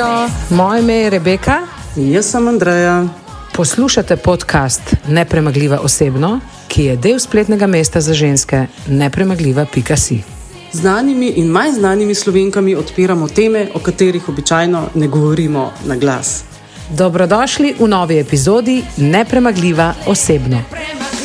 Živijo, moje ime je Rebeka. Jaz sem Andreja. Poslušate podcast Nepremagljiva osebno, ki je del spletnega mesta za ženske nepremagljiva.si. Znanimi in manj znanimi slovenkami odpiramo teme, o katerih običajno ne govorimo na glas. Dobrodošli v novi epizodi Nepremagljiva osebno. Premagljiva,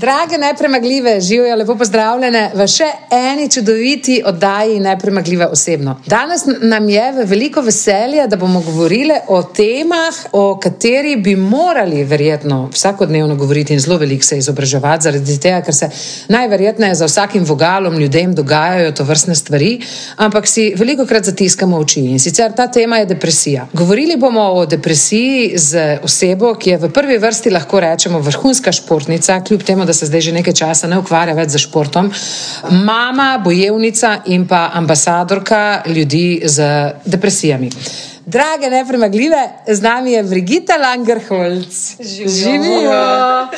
Drage nepremagljive, živijo lepo pozdravljene v še eni čudoviti oddaji Nepremagljiva osebno. Danes nam je v veliko veselje, da bomo govorili o temah, o katerih bi morali verjetno vsakodnevno govoriti in zelo veliko se izobraževati, zaradi tega, ker se najverjetneje za vsakim vogalom ljudem dogajajo to vrstne stvari, ampak si veliko krat zatiskamo oči. In sicer ta tema je depresija. Govorili bomo o depresiji z osebo, ki je v prvi vrsti lahko rečemo vrhunska športnica, kljub temu, da se zdaj že nekaj časa ne ukvarja več z športom, mama, bojevnica in pa ambasadorka ljudi z depresijami. Drage nepremagljive, z nami je Brigita Langerholz. Živijo.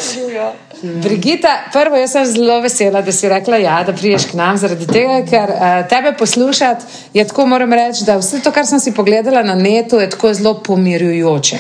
Brigita, prvo, jaz sem zelo vesela, da si rekla, ja, da priješ k nam, zaradi tega, ker uh, tebe poslušati je tako, moram reči, da vse to, kar sem si pogledala na netu, je tako zelo pomirjujoče.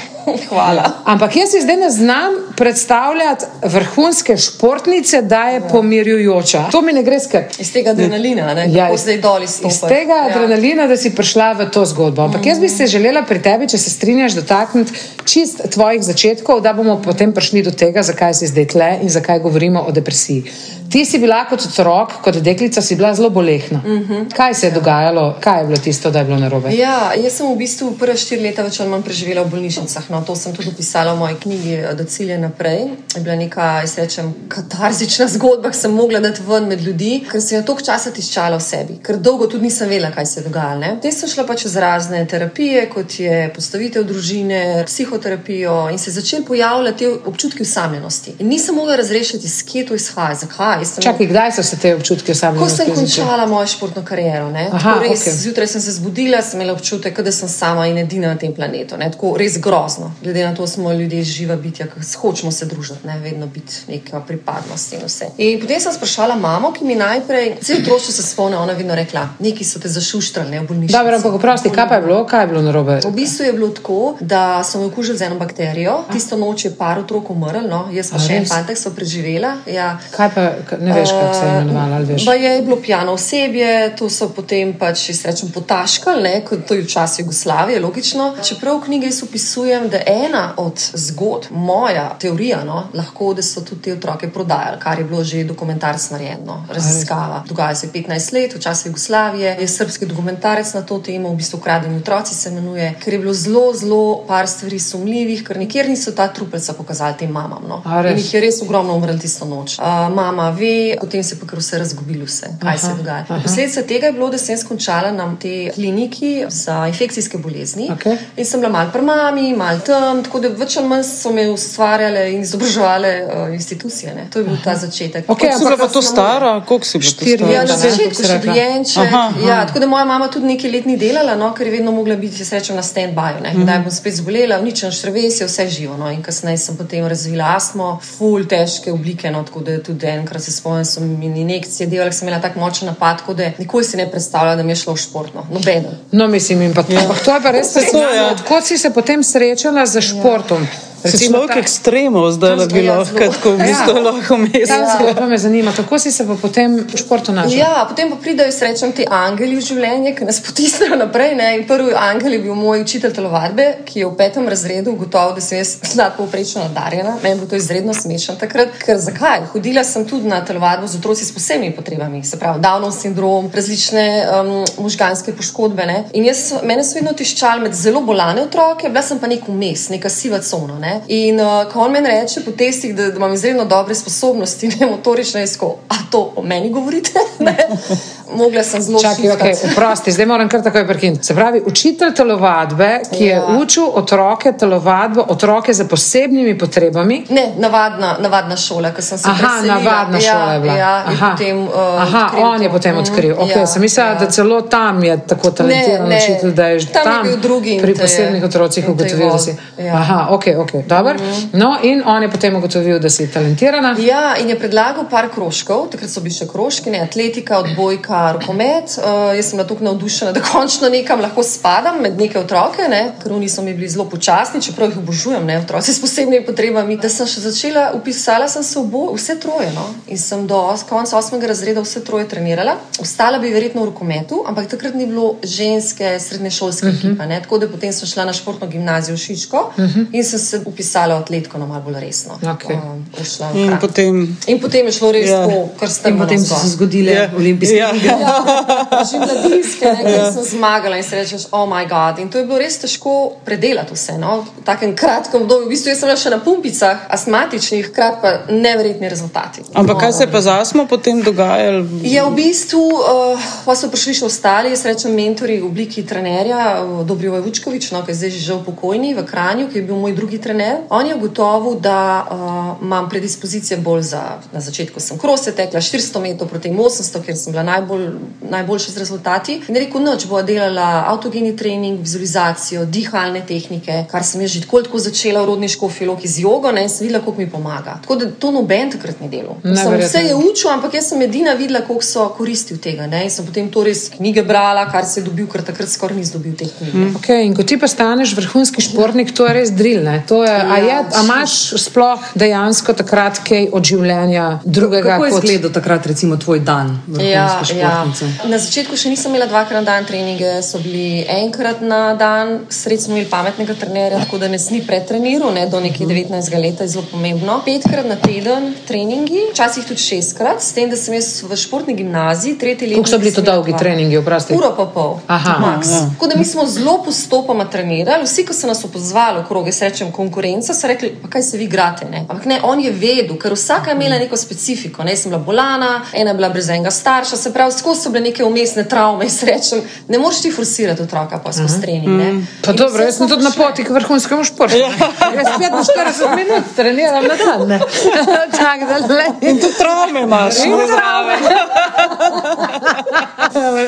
Hvala. Ampak jaz si zdaj ne znam predstavljati vrhunske športnice, da je pomirjujoča. To mi ne gre skrb. Iz tega adrenalina, ne? Ja, Kako iz- zdaj dol izstopaš. Iz tega Ja. adrenalina, da si prišla v to zgodbo. Ampak jaz bi se želela pri tebi, če se strinjaš, dotakniti čist tvojih začetkov, da bomo potem prišli do tega, zakaj si zdaj tle in zakaj govorimo o depresiji. Ti si bila kot otrok, kot deklica, si bila zelo bolehna. Uh -huh. Kaj se je dogajalo, kaj je bilo tisto, da je bilo narobe? Ja, jaz sem v bistvu prve štiri leta več ali manj preživela v bolnišnicah. No, to sem tudi opisala v moji knjigi eh, Do cilja naprej. Je bila neka, jaz rečem, katarzična zgodba, ki sem mogla dati ven med ljudi, ker sem jo toliko časa tiščala v sebi, ker dolgo tudi nisem vedela, kaj se dogaja. Potem sem šla pa čez razne terapije, kot je postavitev družine, psihoterapijo in se začeli pojavljati te občutki osamljenosti. In nisem mogla razrešiti, iz kje to izhaja, zakaj. Sem Čakaj, kdaj so se te občutki Ko osamljenosti sem začele? končala mojo športno kariero, ne, Aha, tako res, okej. zjutraj sem se zbudila, sem imela občutek, da sem sama in edina na tem planetu. Ne, tako res grozno. Glede na to, smo ljudje živa bitja, ki hočemo se družiti, ne, vedno biti neka pripadnost in vse. In potem sem sprašala mamo, ki mi najprej, vse otroštvo se spomnim, ona vedno rekla, neki so te zašuštrali, ne v bolnišnici. Dobro, ampak oprosti, kaj pa je bilo, kaj je bilo narobe? V bistvu je bilo tako, da so me okužili z eno bakterijo. Tisto noč je par otrok umrl, no, jaz pa A še en res? fantek so preživela. Ja. Kaj pa, ne veš, kako se je imenovala, ali veš? Pa je bilo pijano osebje, to so potem pač, rečem, potaškali, kot to je v času Jugoslavije, logično. Čeprav v knjigi jaz opisujem, da ena od zgodb, moja teorija, no, lahko, da so tudi te otroke prodajali, kar je bilo že dokumentarc narejeno, raziskava. Dogaja se 15 let, v času Jugoslavije, je srpski dokumentarec na to temo, v bistvu ukradeni otroci se imenuje, ker je bilo zelo, zelo par stvari sumljivih, ker nikjer niso ta trupelca pokazali tem mamam. No. Jih je res ogromno umrl tisto noč. Uh, mama ve, potem se je pa kar vse razgubilo, vse, kaj aha, se dogaja. aha. Posledica tega je bilo, da sem jaz končala na tej kliniki za infekcijske bolezni. Okej. In sem bila malo pri mami, malo tam, tako da več ali manj so me ustvarjale in izobraževale uh, institucije. Ne. To je bil ta začetek. Si ampak bila pa to stara? Koliko si bila Štiri stara? Ja, na leta, začetku še dojenček. Aha, aha. Ja, tako da moja mama tudi nekaj let ni delala, no, ker je vedno mogla biti, rečem, na stand-by. Mhm. Mm. Kdaj bom spet zbolela, uničen šrves, je vse živo. No. In kasneje sem potem razvila astmo, full težke oblike. No, tako da tudi enkrat se spomnim, so mi injekcije delali, ker sem imela tako močen napad, tako da nikoli si ne predstavljala, da mi je šlo športno. Nobeno. No, mislim, in pa, ja. ampak to je pa res To je to, fascinantno. ja. Odkot si se potem srečala z športom? Recimo človek ta- ekstremov, zdaj da bi Ja, lahko, tako v bistvu lahko Ta mesec. zgodba me zanima, kako si se pa potem v športu našla? Ja, potem pa pridejo, srečam, ti angeli v življenje, ki nas potisnejo naprej. Ne? In prvi angel je bil moj učitelj telovadbe, ki je v petem razredu ugotovil, da sem jaz nadpovprečno nadarjena. Meni je bilo to izredno smešno takrat. Ker zakaj? Hodila sem tudi na telovadbo z otroci s posebnimi potrebami, se pravi, Downov sindrom, različne um, možganske poškodbe. Ne? In jaz, mene so vedno tiščali med zelo bolane otroke, bila sem pa nek vmes, neka siva cona. Ne? In uh, ko on meni reče po testih, da, da imam izredno dobre sposobnosti, ne motorične, jaz ko, a to o meni govorite? Ne? Mogla sem zelo Čakaj, okay, oprosti, zdaj moram kar takoj prekiniti. Se pravi, učitelj telovadbe, ki ja. Je učil otroke telovadbo, otroke z posebnimi potrebami. Ne, navadna, navadna šola, ki sem se Aha, preselila. navadna ja, šola je bila. Ja, Aha, potem, uh, Aha on je to. potem Mm, odkril. Okay, ja, sem mislila, ja. da celo tam je tako talentiran Ne, ne, učitelj, da je že tam je bil drugi pri te je- posebnih otrocih je ugotovil, da si. Ja. Aha, ok, ok, dobro. No, in on je potem ugotovil, da si talentirana. Ja, in je predlagal par krožkov, takrat so bili še krožki, ne, atletika, odbojka, rokomet. Uh, jaz sem bila tako navdušena, da končno nekam lahko spadam med neke otroke, ne, ker oni so mi bili zelo počasni, čeprav jih obožujem, ne, otroci s posebnimi potrebami. Da sem še začela, upisala sem se v bo, vse troje, no, in sem do os- konca osmega razreda vse troje trenirala. Ostala bi verjetno v rokometu, ampak takrat ni bilo ženske srednješolske uh -huh. ekipe, ne, tako da potem sem šla na športno gimnazijo v Šiško uh -huh. in sem se upisala v atletiko, no, malo bolj resno. Okej. Um, prišla v In potem In potem je šlo res Ja. to, kar ste In potem so se zgodile Ja. olimpijske Ja. igre. Že mladinske, ne, ja. sem zmagala in si rečeš, oh moj bog. In to je bilo res težko predelati vse. No? V takem kratkem obdobju, v bistvu sem bila še na pumpicah, astmatičnih, hkrati pa neverjetni rezultati. Ampak kaj se je pa z astmo potem dogajalo? Je v bistvu, uh, pa so prišli še ostali, jaz rečem, mentori v obliki trenerja, uh, Dobrijo Vučkovič, no, ki je zdaj že žal pokojni v Kranju, ki je bil moj drugi trener. On je ugotovil, da uh, imam predispozicije bolj za, na začetku sem krose tekla 400 metrov proti 800, ker sem bila najbolj, najboljša z rezultati. In rekel, noč bo delala avtogeni trening, vizualizacijo, dihalne tehnike, kar sem jaz že tako, tako začela v rodniško filoki z jogo, ne, in sem videla, kako mi pomaga. Tako da to noben takrat ni delal. Sem vse je učil, ampak jaz sem edina videla, koliko so koristi tega. Ne? In sem potem to res knjige brala, kar se je dobil, ker takrat skoraj nisem dobil teh knjig. Mm. Okay, in ko ti postaneš vrhunski športnik, to je res drill. ne. To je, a, je, a imaš sploh dejansko takrat kaj od življenja drugega Kako je kot izgledal takrat, recimo, tvoj dan vrhunske športnice? Ja. Na začetku še nisem imela dvakrat na dan treninge, so bili enkrat na dan, sred smo imeli pametnega trenerja, tako da nas ni pretreniral, ne, do nekih 19 let je zelo pomembno. Petkrat na teden treningi, včasih tudi šestkrat, s tem, da sem jaz v športni gimnaziji, tretji let. Koliko so bili to dolgi treningi, oprosti? Uro pa pol. Aha, max. ja. Tako da mi smo zelo postopoma trenirali, vsi, ki so nas opozvali okrog, jaz rečem konkurenca, so rekli, pa kaj se vi igrate. Ne? Ampak ne, on je vedel, ker vsaka je imela neko specifiko. Ne? Jaz sem bila bolana, ena je bila brez enega starša, se pravi, skozi so bile neke umestne travme. Jaz rečem, ne moreš ti forsirati otroka pa skozi trening. ne. Pa In dobro, jaz sem smo tudi na poti k vrhunskemu športu. Jaz 45 minut treniram na dan. ne. Tako da le. In tudi travme imaš. In ne? travme.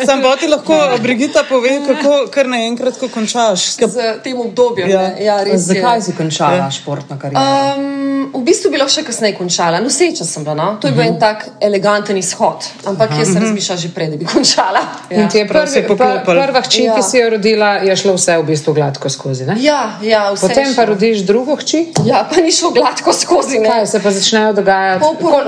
Sam pa ti lahko, Brigita, pove, kako kar naenkrat, ko končaš. Z tem obdobjem. Ja. Ja. Ja, res. Zakaj si končala športno kariero? Um, v bistvu bi lahko še kasneje končala, noseča sem bila. No? To je bil en tak eleganten izhod, ampak jaz sem razmišljala že prej, da bi končala. In ti je Prav se prvi, pr, poklopilo. prva hči, Ja. ki si jo rodila, je šlo vse v bistvu gladko skozi. Ne? Ja, ja, vse Potem pa rodiš drugo hči. Ja, pa ni šlo gladko skozi. Ne. Kaj se pa začnejo dogajati? Koliko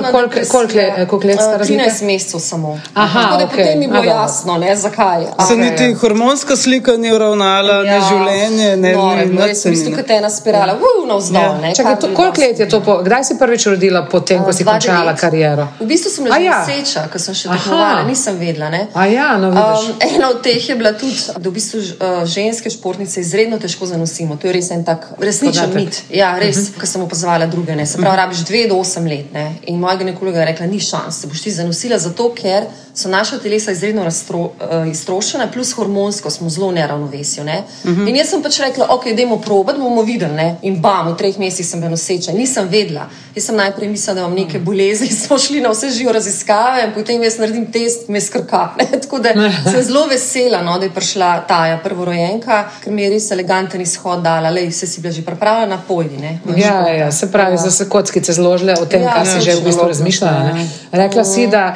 let, koliko let sta Eh, razlika? 13 mesecev samo. Aha, Tako da okej. potem mi je bilo A, dobro. jasno, ne, zakaj. Se Ampak- niti hormonska slika ni uravnala, ne življenje, ne no, ni nič. nič Res, se v ni. bistvu, kot ena spirala, ja. navzdol. Ja. ne, Čakaj, kar to, bi koliko bilo let je to, po, kdaj si prvič rodila, potem, ko si 2009. končala kariero? V bistvu sem bila A že ja. noseča, ker sem še Aha. tekmovala, nisem vedela. Ne? A ja, no vidiš. Um, ena od teh je bila tudi, da v bistvu uh, ženske športnice izredno težko zanosimo. To je res en tak resničen Podatek. mit. Ja, res, uh -huh. ker sem opazovala druge. Ne. Se pravi, rabiš dve do osem let. Ne. In moja ginekologa je rekla, ni šans, se boš ti zanosila zato, ker so naša telesa izredno raztro, uh, iztrošena, plus hormonsko smo zelo neravnovesju. Ne. Uh -huh. In jaz sem pač rekla, ok, idemo probat, bomo videli. Ne. In bam, v treh mesecih sem bila noseča. Nisem vedela. Jaz sem najprej mislila, da imam neke bolezni, smo šli na vse živo raziskave, in potem jaz naredim test, me skrka. Ne. Tako da sem zelo vesela, no, da je prišla ta prvorojenka, ker mi je res eleganten izhod dala. Lej, vse si bila že pripravljena, pojdi. Ne, Ja, ja, se pravi, da se kockice zložile o tem, Ja, kar si že v bistvu razmišljala. ne. Rekla si, da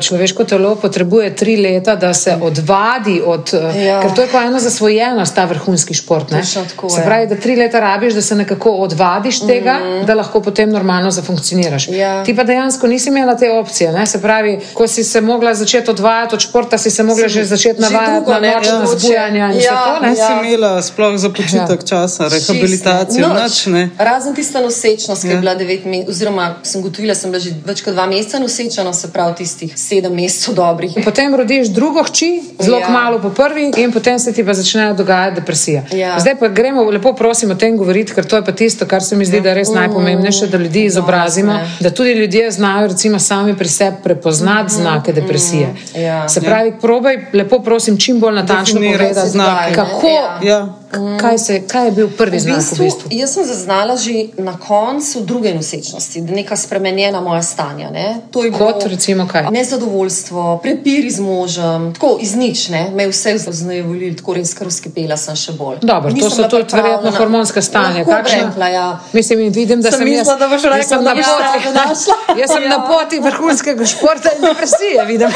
človeško telo potrebuje tri leta, da se odvadi od. eh, Ja. Ker to je pa ena zasvojenost, ta vrhunski šport. tako Se pravi, da tri leta rabiš, da se nekako odvadiš tega, da lahko potem normalno zafunkcioniraš. Ja. Ti pa dejansko nisi imela te opcije. Ne? Se pravi, ko si se mogla začeti odvajati od športa, si se mogla že začeti navajati na zbujanja in vse Ja, to. Ne? Nisi Ja. imela sploh za počitek Ja. časa, rehabilitacijo, Čisto nič ne. Razen tista nosečnost, ki Ja. je bila devet mesecev, oziroma sem gotovila, sem bila že več kot dva meseca noseča, no se pravi, tistih sedem mesecev dobrih. In potem rodiš drugo hči, zelo Ja. ja. malo po prvi, in potem se ti pa začne dogajati depresija. Ja. Zdaj pa gremo, lepo prosim, o tem govoriti, ker to je pa tisto, kar se mi zdi, da je res najpomembnejše, da ljudi izobrazimo, ne. da tudi ljudje znajo, recimo, sami pri sebi prepoznati znake depresije. Ja. Se pravi, probaj, lepo prosim, čim bolj natančno Definirati povedati, znake. kako, Ja. Ja. kaj, se, kaj je bil prvi V znak bistvu, v bistvu. Jaz sem zaznala že na koncu druge nosečnosti, da neka spremenjena moja stanja. Ne? To je Kot bilo recimo kaj? Nezadovoljstvo, prepiri z možem, tako iz nič, ne? me je vse znajovolili, tako res kar skipela sem še bolj. Dobro, to Nisem so bila tudi verjetno hormonska stanja. Rekla, ja. Mislim, vidim, da Sem sem, jaz, da boš rekla, da na boš sebe našla. jaz sem na Ja. poti vrhunskega športa in depresije, vidim.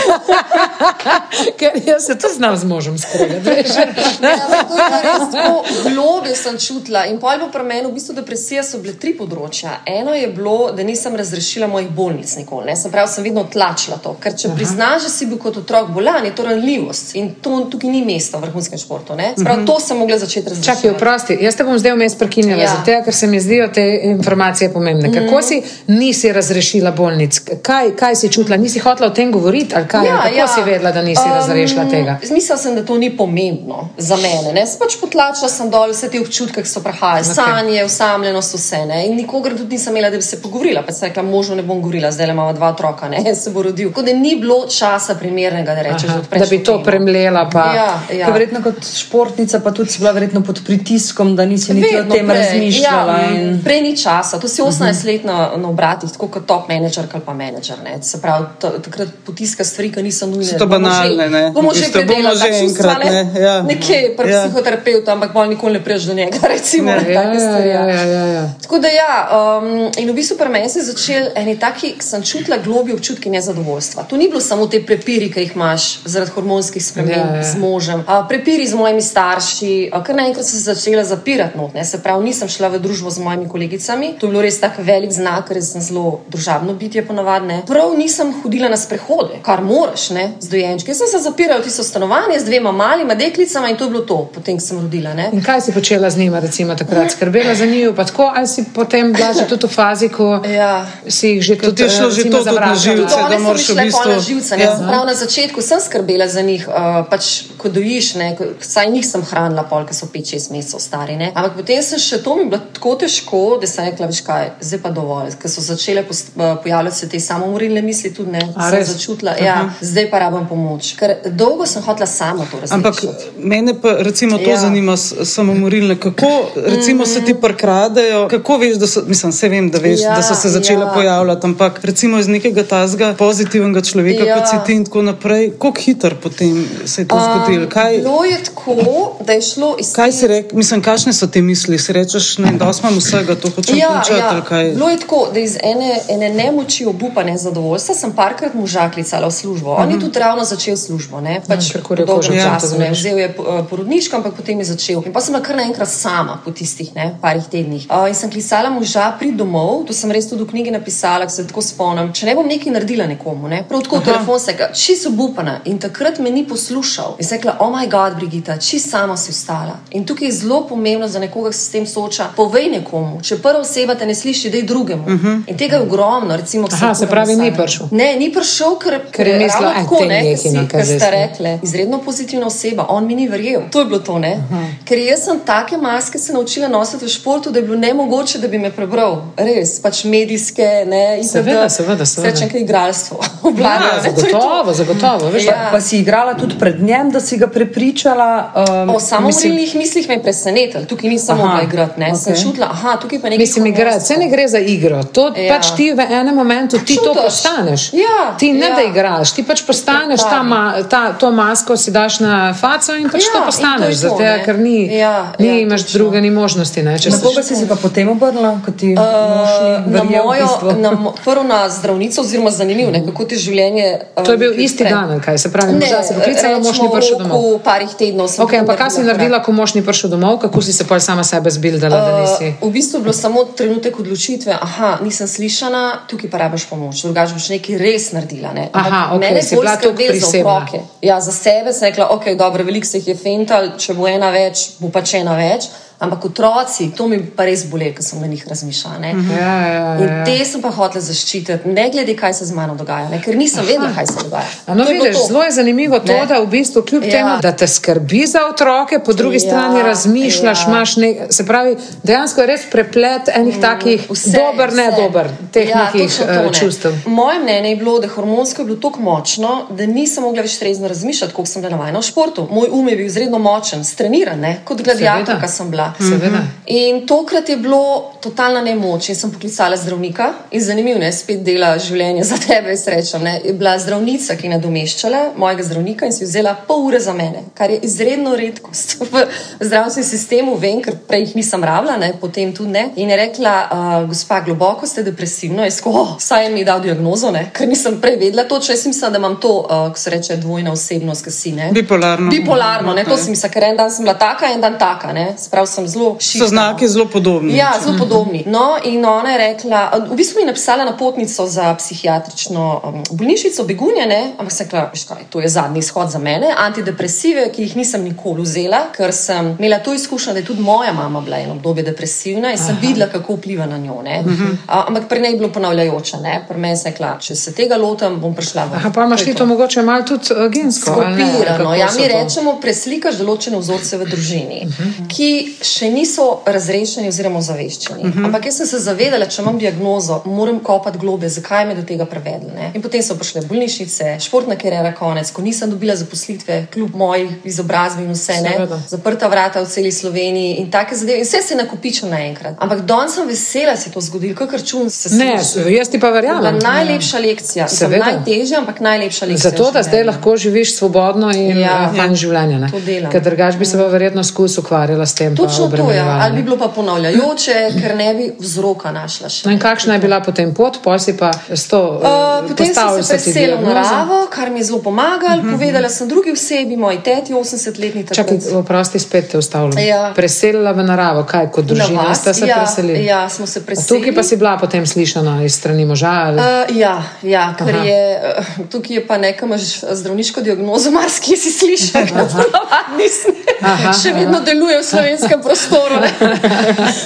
Ker jaz se tudi znam z možem skregati. Ja, to je res tako globje sem čutila. In pol bo pri meni v bistvu depresija so bile tri področja. Eno je bilo, da nisem razrešila mojih bolnic nikoli. Ne? Se pravi, sem vedno tlačila to. Ker če priznaš, da si bil kot otrok bolan, je to ranljivost. In to tukaj ni mesto v vrhunskem športu. Ne? Se pravi, to sem mogla začeti razrešiti. Čakaj, oprosti, jaz te bom zdaj vmes prekinila, Ja. zato ker se mi zdijo te informacije pomembne. Kako si nisi razrešila bolnic? Kaj, kaj si čutila? Nisi hotela o tem govoriti? Ali kaj? Ja, Kako ja. si vedela, da nisi um, razrešila tega? Mislila sem, da to ni pomembno za mene. Ne? Sem Pač potlačila sem dol vse te občutke, ki so prihajali, okay. sanje, usamljenost, vse. Ne? In nikogar tudi nisem imela, da bi se pogovorila. Pa sem rekla, možno ne bom govorila, zdaj le imamo dva otroka, ne se bo rodil. Tako da ni bilo časa primernega, da rečeš, Aha, da da bi to temo. premlela. Pa. Ja, Ja. ja. Verjetno kot športnica, pa tudi si bila verjetno pod pritiskom, da nisi niti o tem prej. razmišljala. Ja, in... Prej ni časa, to si 18 let na, na obratih, tako kot top menedžer ali pa menedžer. Ne. Se pravi, to- takrat potiska stvari, ki niso nujne. So to Bomo že- banalne, ne. Bomo že bomo že ta čustva, enkrat, ne, ja. Nekje pri Ja. psihoterapeutu, ampak bolj nikoli ne priješ do njega. Recimo, Ja, take ja, stvari, ja, ja, ja, ja. Tako da ja, um, in v bistvu pri meni se je začel eni taki, sem čutila globi občutki nezadovoljstva. To ni bilo samo te prepiri, ki jih imaš zaradi hormonskih sprememb Ja, ja. z možem, a, prepiri z mojimi starši, a, kar naenkrat sem se začela zapirati not, ne. se pravi, nisem šla v družbo z mojimi kolegicami. To je bilo res tak velik znak, ker sem zelo družabno bitje ponavadi. Prav nisem hodila na sprehode, kar moraš, ne, z dojenčki. Jaz sem se zapirala v tisto stanovanje z dvema malima deklicama in to je bilo to, potem sem rodila. Ne. In kaj si počela z njima, recimo takrat? Skrbela za njih, pa tako, ali si potem bila že tudi v fazi, ko Ja. si jih že Ker tudi je šlo eh, že to tudi na živce, da moraš v bistvu- na živce. Ne? Ja. Ja. Prav na začetku sem skrbela za njih, uh, pač, ko dojiš, ne, ko, saj njih sem hranila, pol, ki so 5-6 mesecev stari. Ne? Ampak potem sem še to mi bilo tako težko, da sem rekla, veš kaj, zdaj pa dovolj. Ker so začele uh, pojavljati se te samomorilne misli, tudi ne. A, Sem res? začutila, ja, zdaj pa rabim pomoč. Ker dolgo sem hotela sama to razumeti. Ampak mene pa recimo to Ja. ja. zanima, samomorilne. Kako recimo se ti prkradejo, kako veš, da so, mislim, vse vem, da veš, Ja, da so se začele ja. pojavljati, ampak recimo iz nekega tazga pozitivnega človeka, Ja. kot si ti in tako naprej, koliko hitro potem se je to zgodilo? Kaj, Bilo je tako, da je šlo iz kaj si rekel, mislim, kakšne so te misli? Si rečeš, ne, da imam vsega, to hočem Ja, končati, ja. Bilo je tako, da iz ene, ene nemoči, obupa, nezadovoljstva sem parkrat moža klicala v službo. On je tudi ravno začel službo, ne? pač Ja, po dolgem kožo, času. Ne? Vzel je eh, porodniško, ampak potem je začel. In pa sem bila kar naenkrat sama po tistih ne, parih tednih. Uh, in sem klicala moža pri domov, to sem res tudi v knjigi napisala, se tako spomnim. Če ne bom nekaj naredila nekomu, ne? prav tako telefon se ga, čisto obupana. In takrat me ni poslušal. In sem rekla, oh moj bog, Brigita, čisto sama si ostala. In tukaj je zelo pomembno za nekoga, ki se s tem sooča. Povej nekomu, če prva oseba te ne sliši, da je drugemu. Uh -huh. In tega je ogromno. Recimo, Aha, se pravi, ni prišel. Ne, ni prišel, ker, Ker je mislil, ravno "Aj, tako, ne, ker ste si." rekli. Izredno pozitivna oseba, on mi ni verjel. To je bilo to, ne? Uh -huh. Ker jaz sem take maske se naučila nositi v športu, da je bilo nemogoče, da bi me prebral. Res, pač medijske, ne. Seveda, seveda, seveda. Srečen, igralstvo. Ja, Obvladal, ne, to je to. zagotovo, zagotovo. Veš, Ja. ja. Pa si igrala tudi pred njem, da si ga prepričala. Um, O samomorilnih mislih me je presenetilo, tukaj nisem Aha, mogla igrati. Okay. Sem čutila, aha, tukaj pa nekaj. Mislim, igra, hormonsko. vse ne gre za igro. To Ja. ja. pač ti v enem momentu ti to Čutiš. postaneš. Ja, ti ne ja. da igraš, ti pač postaneš ta, ta, to masko, si daš na faco in pač Ja, to in to postaneš. je to, Zato, ne. ker ni, Ja, ni ja, imaš točno. druge ni možnosti. Ne, Na se- koga si se pa potem obrnila, ko ti uh, Na verjel v mojo, bistvu? na, mo- prvo na zdravnico, oziroma zanimivo, ne, kako ti življenje. To je bil um, isti pre- dan, kaj se pravi, Ne, si poklicala, mož ni prišel v domov. roku parih tednov sem Okay, ampak kaj si naredila ko mož ni prišel domov, kako si se pol sama sebe zbildala, da nisi? Uh, v bistvu je bilo samo trenutek odločitve, aha, nisem slišana, tukaj pa rabiš pomoč, drugače boš nekaj res naredila. Ne? Aha, okej, mene je si bila skrbelo za otroke. Ja, za sebe sem rekla, ok, dobro, veliko se jih je fental, če bo ena več, bo pač ena več. Ampak otroci, to mi pa res boli, ker sem na njih razmišljala. ne. Ja, ja, ja, In ja. te sem pa hotela zaščititi, ne glede, kaj se z mano dogaja, ne? ker nisem vedela, kaj se dogaja. A No, vidiš, to. zelo je zanimivo to, Ne. da v bistvu kljub Ja. temu, da te skrbi za otroke, po drugi Ja, strani razmišljaš, ja. imaš ne, se pravi, dejansko je res preplet enih takih Mm, Vse, dober, ne vse. dober, teh ja, nekih to, ne. čustev. Moje mnenje je bilo, da hormonsko je bilo tako močno, da nisem mogla več trezno razmišljati, koliko sem bila navajena v športu. Moj um je bil izredno močen, streniran, ne? kot gladiatorka sem bila. Seveda. In tokrat je bilo totalna nemoč. In sem poklicala zdravnika in zanimivo je, spet dela življenje za tebe, srečam. Ne? Je bila zdravnica, ki je nadomeščala mojega zdravnika in si vzela pol ure za mene, kar je izredno redkost v zdravstvenem sistemu. Vem, ker prej jih nisem rabila, ne? potem tudi ne. In je rekla, uh, gospa, globoko ste depresivna. Jaz oh, saj je mi dal diagnozo, ne? ker nisem prej vedela točno. Jaz sem mislila, da imam to, uh, ko se reče, dvojna osebnost, ki si ne. Bipolarno. Bipolarno, ne, to sem mislila, ker en dan sem bila taka, en dan taka, ne. Sprav sem zelo šiška. So znaki zelo podobni. Ja, zelo podobni. No, in ona je rekla, v bistvu mi je napisala napotnico za psihiatrično um, bolnišnico Begunje, ne? ampak sem rekla, "Veš kaj, to je zadnji izhod za mene. Antidepresive, ki jih nisem nikoli vzela, ker sem imela to izkušnjo, da je tudi moja mama bila eno obdobje depresivna in sem videla, kako vpliva na njo. ne. A, ampak pri njej je bilo ponavljajoče. ne. Pri meni sem rekla, če se tega lotam, bom prišla v Aha, pa imaš ti to mogoče malo tudi uh, gensko. Skopirano. Ja, mi to? rečemo, preslikaš določene vzorce v družini, ki še niso razrešeni oziroma ozaveščeni. Ampak jaz sem se zavedala, če imam diagnozo, moram kopati globe, zakaj me do tega prevedlo. ne. In potem so prišle bolnišnice, športna karjera konec, ko nisem dobila zaposlitve, kljub moji izobrazbi in vse, ne. Zaprta vrata v celi Sloveniji in take zadeve. In vse se je nakopičilo naenkrat. Ampak danes sem vesela, da se je to zgodilo, kot račun se Ne, sliši. jaz ti pa Bila verjamem. najlepša lekcija, Mislim, Seveda. najtežja, ampak najlepša lekcija. Zato, da zdaj lahko živiš svobodno in Ja. ja, fajn življenje. To delam. Ker drugač bi se pa verjetno skus ukvarjala s tem. Točno to obremenjevala, Ali bi bilo pa ponavljajoče, ker ne bi vzroka našla še. No in kakšna je bila potem pot, pol si pa s to Uh, potem sem se preselila v naravo, kar mi je zelo pomagalo. Uh -huh. Povedala sem drugi osebi, moji teti, 80-letni Čakaj, takrat. oprosti, spet te ustavljam. Ja. Preselila v naravo, kaj kot Na družina vas, sta se ja, preselili. Ja, smo se preselili. Tukaj pa si bila potem slišana iz strani moža. Ali? Uh, ja, ja, ker Aha. je uh, tukaj je pa nekaj, imaš zdravniško diagnozo, marsikaj si slišal, navadni smo. Aha, Še vedno deluje v slovenskem prostoru.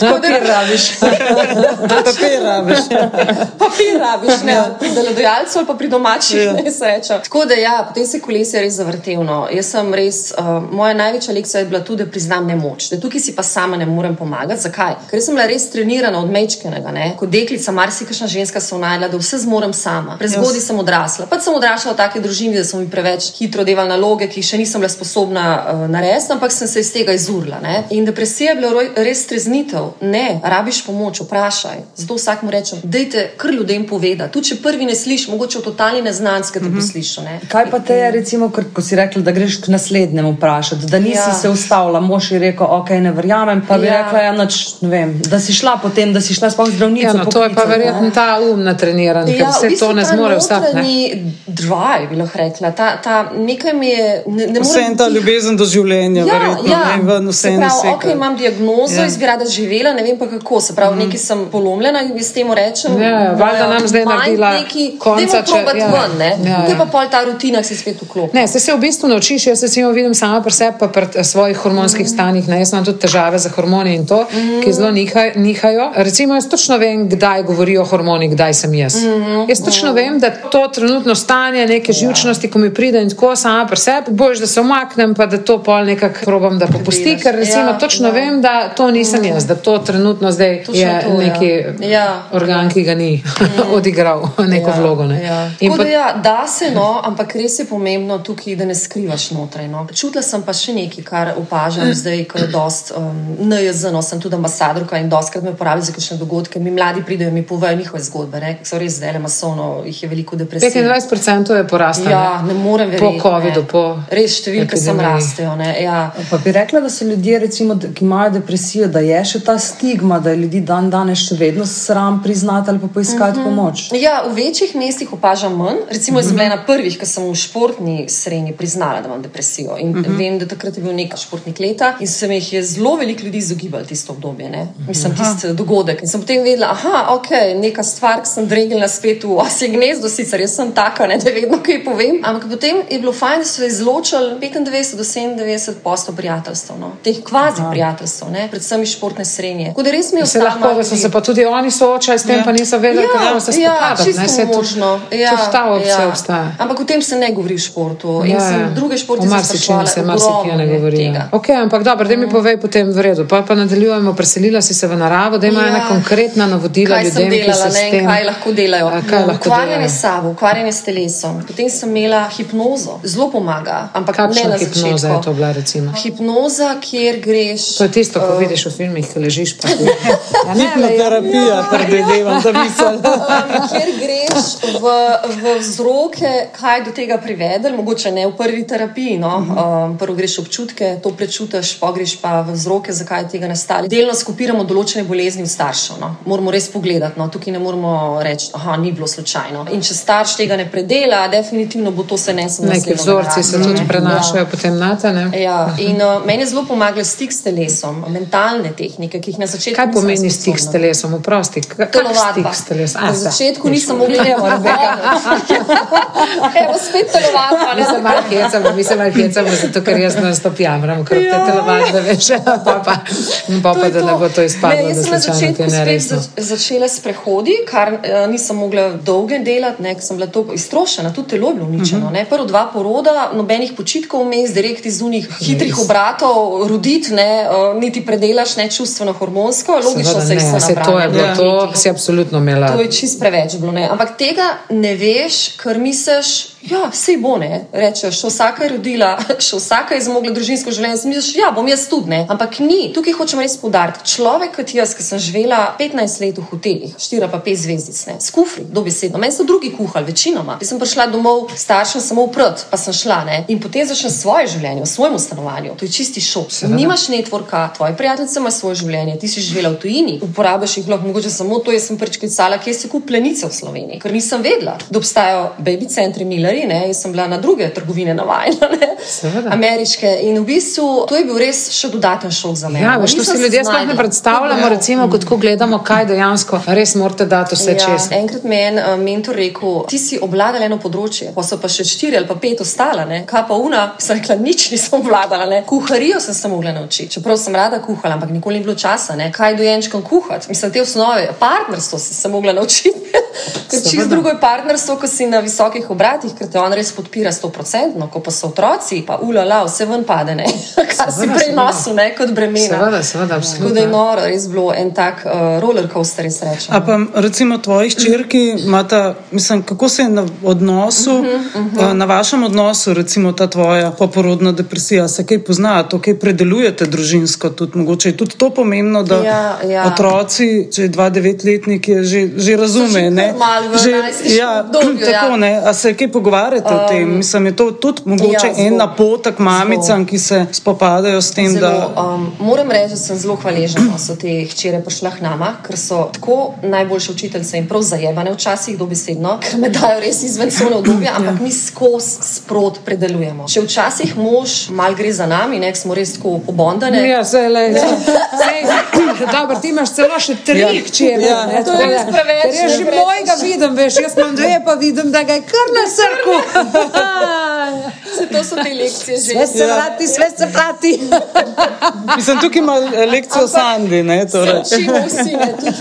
Tako da- Papir rabiš. Papir rabiš. Papir rabiš, ne, pri delodajalcu ali pa pri domačih, Ja. ne sreča. Tako da ja, potem se kolesje res zavrtevno. Jaz sem res, uh, moja največja lekcija je bila tudi, da priznam nemoč, da tukaj si pa sama ne morem pomagati. Zakaj? Ker sem bila res trenirana od mečkenega, ne? kot deklica, marsikajšna ženska se unajla, da vse zmorem sama. Prezgodaj sem odrasla. Pač sem odraščala v taki družini, da so mi preveč hitro delali naloge, ki jih še nisem bila sposobna uh, narediti, ampak sem se iz tega izurla. Ne? In depresija je bila res streznitev. Ne, rabiš pomoč, vprašaj. Zato vsakmu rečem, dajte kar ljudem povedati. Tudi če prvi ne slišiš, mogoče v totalni neznanc, ki te bo slišal. ne. Kaj pa te je, recimo, ker, ko si rekla, da greš k naslednjemu vprašati, da nisi Ja. ja. se ustavila, mož je rekel, ok, ne verjamem, pa bi Ja. ja. rekla, ja, noč, ne vem, da si šla potem, da si šla sploh zdravnico. Ja, no, to je pa verjetno ne. ta um natreniran, ker Ja, vse v bistvu to ne zmore vsak. Drive, bi lahko rekla. Ta, ta, nekaj mi je. Ne, ne Vse en ta ljubezen do življenja, verjetno, ne ven vse pravi, seka. Imam diagnozo, Ja. ja. bi rada živela, ne vem pa kako. Se pravi, mm. nekaj sem polomljena in jaz temu rečem. Ja, ja, valjda nam zdaj naredila konca, če- ja, ja. ven, ne. ja, Ja, ja. pa pol ta rutina, se spet vklopi. Ne, se, se v bistvu naučiš, jaz recimo vidim sama pri sebi, pa pri eh, svojih hormonskih stanjih. Ne, jaz imam tudi težave za hormone in to, ki zelo nihaj, nihajo. Recimo, jaz točno vem, kdaj govorijo hormoni, kdaj sem jaz. Jaz točno vem, da to trenutno stanje neke živčnosti, ko mi pride in tako sama pri sebi, boš, da se omaknem, pa da to pol nekako probam, da popusti, ker recimo Ja, točno ja. vem, da to nisem jaz, da to trenutno zdaj Točno je to, ja. neki Ja. organ, ki ga ni odigral neko Ja, vlogo. Ne. Ja. Pot- Da, ja, da se, no, ampak res je pomembno tukaj, da ne skrivaš notraj. No. Čutila sem pa še nekaj, kar opažam zdaj, ko je dost um, NJZ, no, sem tudi ambasadorka in dostkrat me uporabljajo za kakšne dogodke. Mi mladi pridejo in mi povejo njihove zgodbe, ne, so res zdaj le masovno, jih je veliko depresij. 25% je poraslo. Ja, ne morem verjeti. Po COVID-u, ne. po Res številke epidemiji. rastejo. Ne, ja. Pa bi rekla, da so ljudje, recimo, ki imajo depresijo, da je še ta stigma, da je ljudi dan danes še vedno sram priznati ali pa poiskati mm -hmm. pomoč. Ja, v večjih mestih opažam manj. Recimo, jaz sem bila ena prvih, ki sem v športni sreni priznala, da imam depresijo. In uh -huh. vem, da takrat je bil nek športnik leta in se mi jih je zelo veliko ljudi izogibalo tisto obdobje. Ne? Mislim, tisti dogodek. In sem potem vedela, aha, ok, neka stvar, ki sem dregla spet v osje gnezdo, sicer jaz sem taka, ne, da vedno kaj povem. Ampak potem je bilo fajn, da so izločili 95 do 97 posto prijateljstev, no? teh kvazi prijateljstev. Prijateljstev, ne? predvsem iz športne srednje. Tako da res mi je Se ostalo lahko, da so se pa tudi oni soočali s tem, Ja. pa niso vedeli, kako se ja, spopadati. čisto ne, saj tudi- možno. Ja, Tudi ta opcija obstaja. Ampak o tem se ne govori v športu. In Ja, sem ja. druge športe marsičem se marsikje ne govori. ja. Ok, ampak dobro, da mi povej potem v redu. Pa, pa nadaljujemo, preselila si se v naravo, da ima Ja. ena konkretna navodila kaj ljudem, delala, ki se ne, in tem... kaj lahko delajo. A, kaj lahko ukvarjanje s sabo, ukvarjanje s telesom. Potem sem imela hipnozo, zelo pomaga, ampak ne Kakšna na hipnoza začetku. je to bila, recimo? Hipnoza, kjer greš. To je tisto, ko eh, vidiš v filmih, ki ležiš pa ti. Ja, ne, le, ja. Hipnoterapija, predvidevam, da bi se. Kjer greš v, v vzroke, kaj je do tega privedlo, mogoče ne v prvi terapiji. No? Um, prvo greš občutke, to prečutiš, pogreš pa v vzroke, zakaj je tega nastalo. Delno skupiramo določene bolezni v staršev. No? Moramo res pogledati, no? tukaj ne moramo reči, da ni bilo slučajno. In če starš tega ne predela, definitivno bo to se neslo. Neki vzorci se tudi prenašajo potem na te. ne? Ja, in uh, meni je zelo pomagal stik s telesom, mentalne tehnike, ki jih na začetku Kaj pomeni stik s telesom? Stik Telovadba. s telesom? Na A, se. začetku nisem mogla reči, Evo, spet telovadba. Mi se malo hecamo, mi se malo hecamo, zato ker jaz nas to pijamram, okrog te telovadbe, veš, pa pa, pa, pa da ne bo to izpadlo, ne, jaz sem na začetku spet zač začela s prehodi, kar uh, nisem mogla dolge delati, ne, ker sem bila tako iztrošena, tudi telo je bilo uničeno. Uh -huh. Prvo dva poroda, nobenih počitkov vmes, direkt iz unih hitrih obratov, roditi, ne, uh, niti predelaš, ne čustveno, hormonsko, logično se jih ne, se se to je bilo, Ja. to si absolutno imela. To je čist preveč bilo. Ne? Ampak tega ne veš, ker misliš, ja, sej bo ne. Rečeš, vsaka je rodila, še vsaka je zmogla družinsko življenje. Misliš, ja, bom jaz tudi ne. Ampak ni. Tukaj hočem res poudariti. Človek kot jaz, ki sem živela 15 let v hotelih, 4 pa 5 zvezdic, ne, s kufri, dobesedno. Meni so drugi kuhali, večinoma. Jaz sem prišla domov, staršem samo uprt, pa sem šla ne. In potem začnem svoje življenje v svojem stanovanju. To je čisti šok. Seveda. Nimaš networka, tvoji prijatelji imajo svoje življenje, ti si živela v tujini, uporabiš jih lahko mogoče samo to. Jaz sem prvič klicala, kje se kup plenice v Sloveniji, ker nisem vedela, da obstajajo baby centri Milleri, ne, jaz sem bila na druge trgovine navajena, ne, Seveda. ameriške. In v bistvu to je bil res še dodaten šok za mene. Ja, veš, to si ljudje sploh ne predstavljamo, Ja. recimo, kot ko gledamo, kaj dejansko res morate dati vse Ja, čez. enkrat mi je en uh, mentor rekel, ti si obvladala eno področje, pa so pa še štiri ali pa pet ostala, ne? kaj pa una, sem rekla, nič nisem obvladala, ne? kuharijo sem se mogla naučiti, čeprav sem rada kuhala, ampak nikoli ni bilo časa, ne? kaj dojenčkom kuhati, mislim, te osnove, partnerstvo sem se mogla naučiti, ker čist drugo je partnerstvo, ko si na visokih obratih, ker te on res podpira 100%, ko pa so otroci, pa ulala, vse ven pade, ne? kar si Seveda, prej seveda. nosil, ne, kot bremena. Seveda, seveda, Tako da je absolutno. noro, res bilo en tak uh, roller coaster, res rečem. A pa recimo tvoji hčerki imata, mislim, kako se je na odnosu, uh -huh, uh -huh. na vašem odnosu, recimo ta tvoja poporodna depresija, se kaj pozna, to kaj predelujete družinsko, tudi mogoče je tudi to pomembno, da Ja, ja. otroci, če je dva devetletnik, je že, že razume, že ne? najstniškem ja, obdobju, ja. tako, ne, a se kaj pogovarjate um, o tem? Mislim, je to tudi mogoče ja, ja, en zelo. napotek mamicam, ki se spopadajo s tem, Zelo, da. um, moram reči, da sem zelo hvaležna, da so te hčere prišle k nama, ker so tako najboljše učiteljice in prav zajebane včasih dobesedno, ker me dajo res izven cone obdobja, ampak mi skozi sprot predelujemo. Če včasih mož mal gre za nami, nek smo res tako pobondane. Ja, zdaj le. Dobro, ti imaš celo še tri Ja. hčere. Ja. ne, To je res preveč, jaz že mojega vidim, veš, jaz imam dve, pa vidim, da ga je kar na srku. Se, to so te lekcije že. Sve se vrati, sve se vrati. Mislim, tukaj ima lekcijo Sandi, ne? Torej. Se učimo vsi, ne, tudi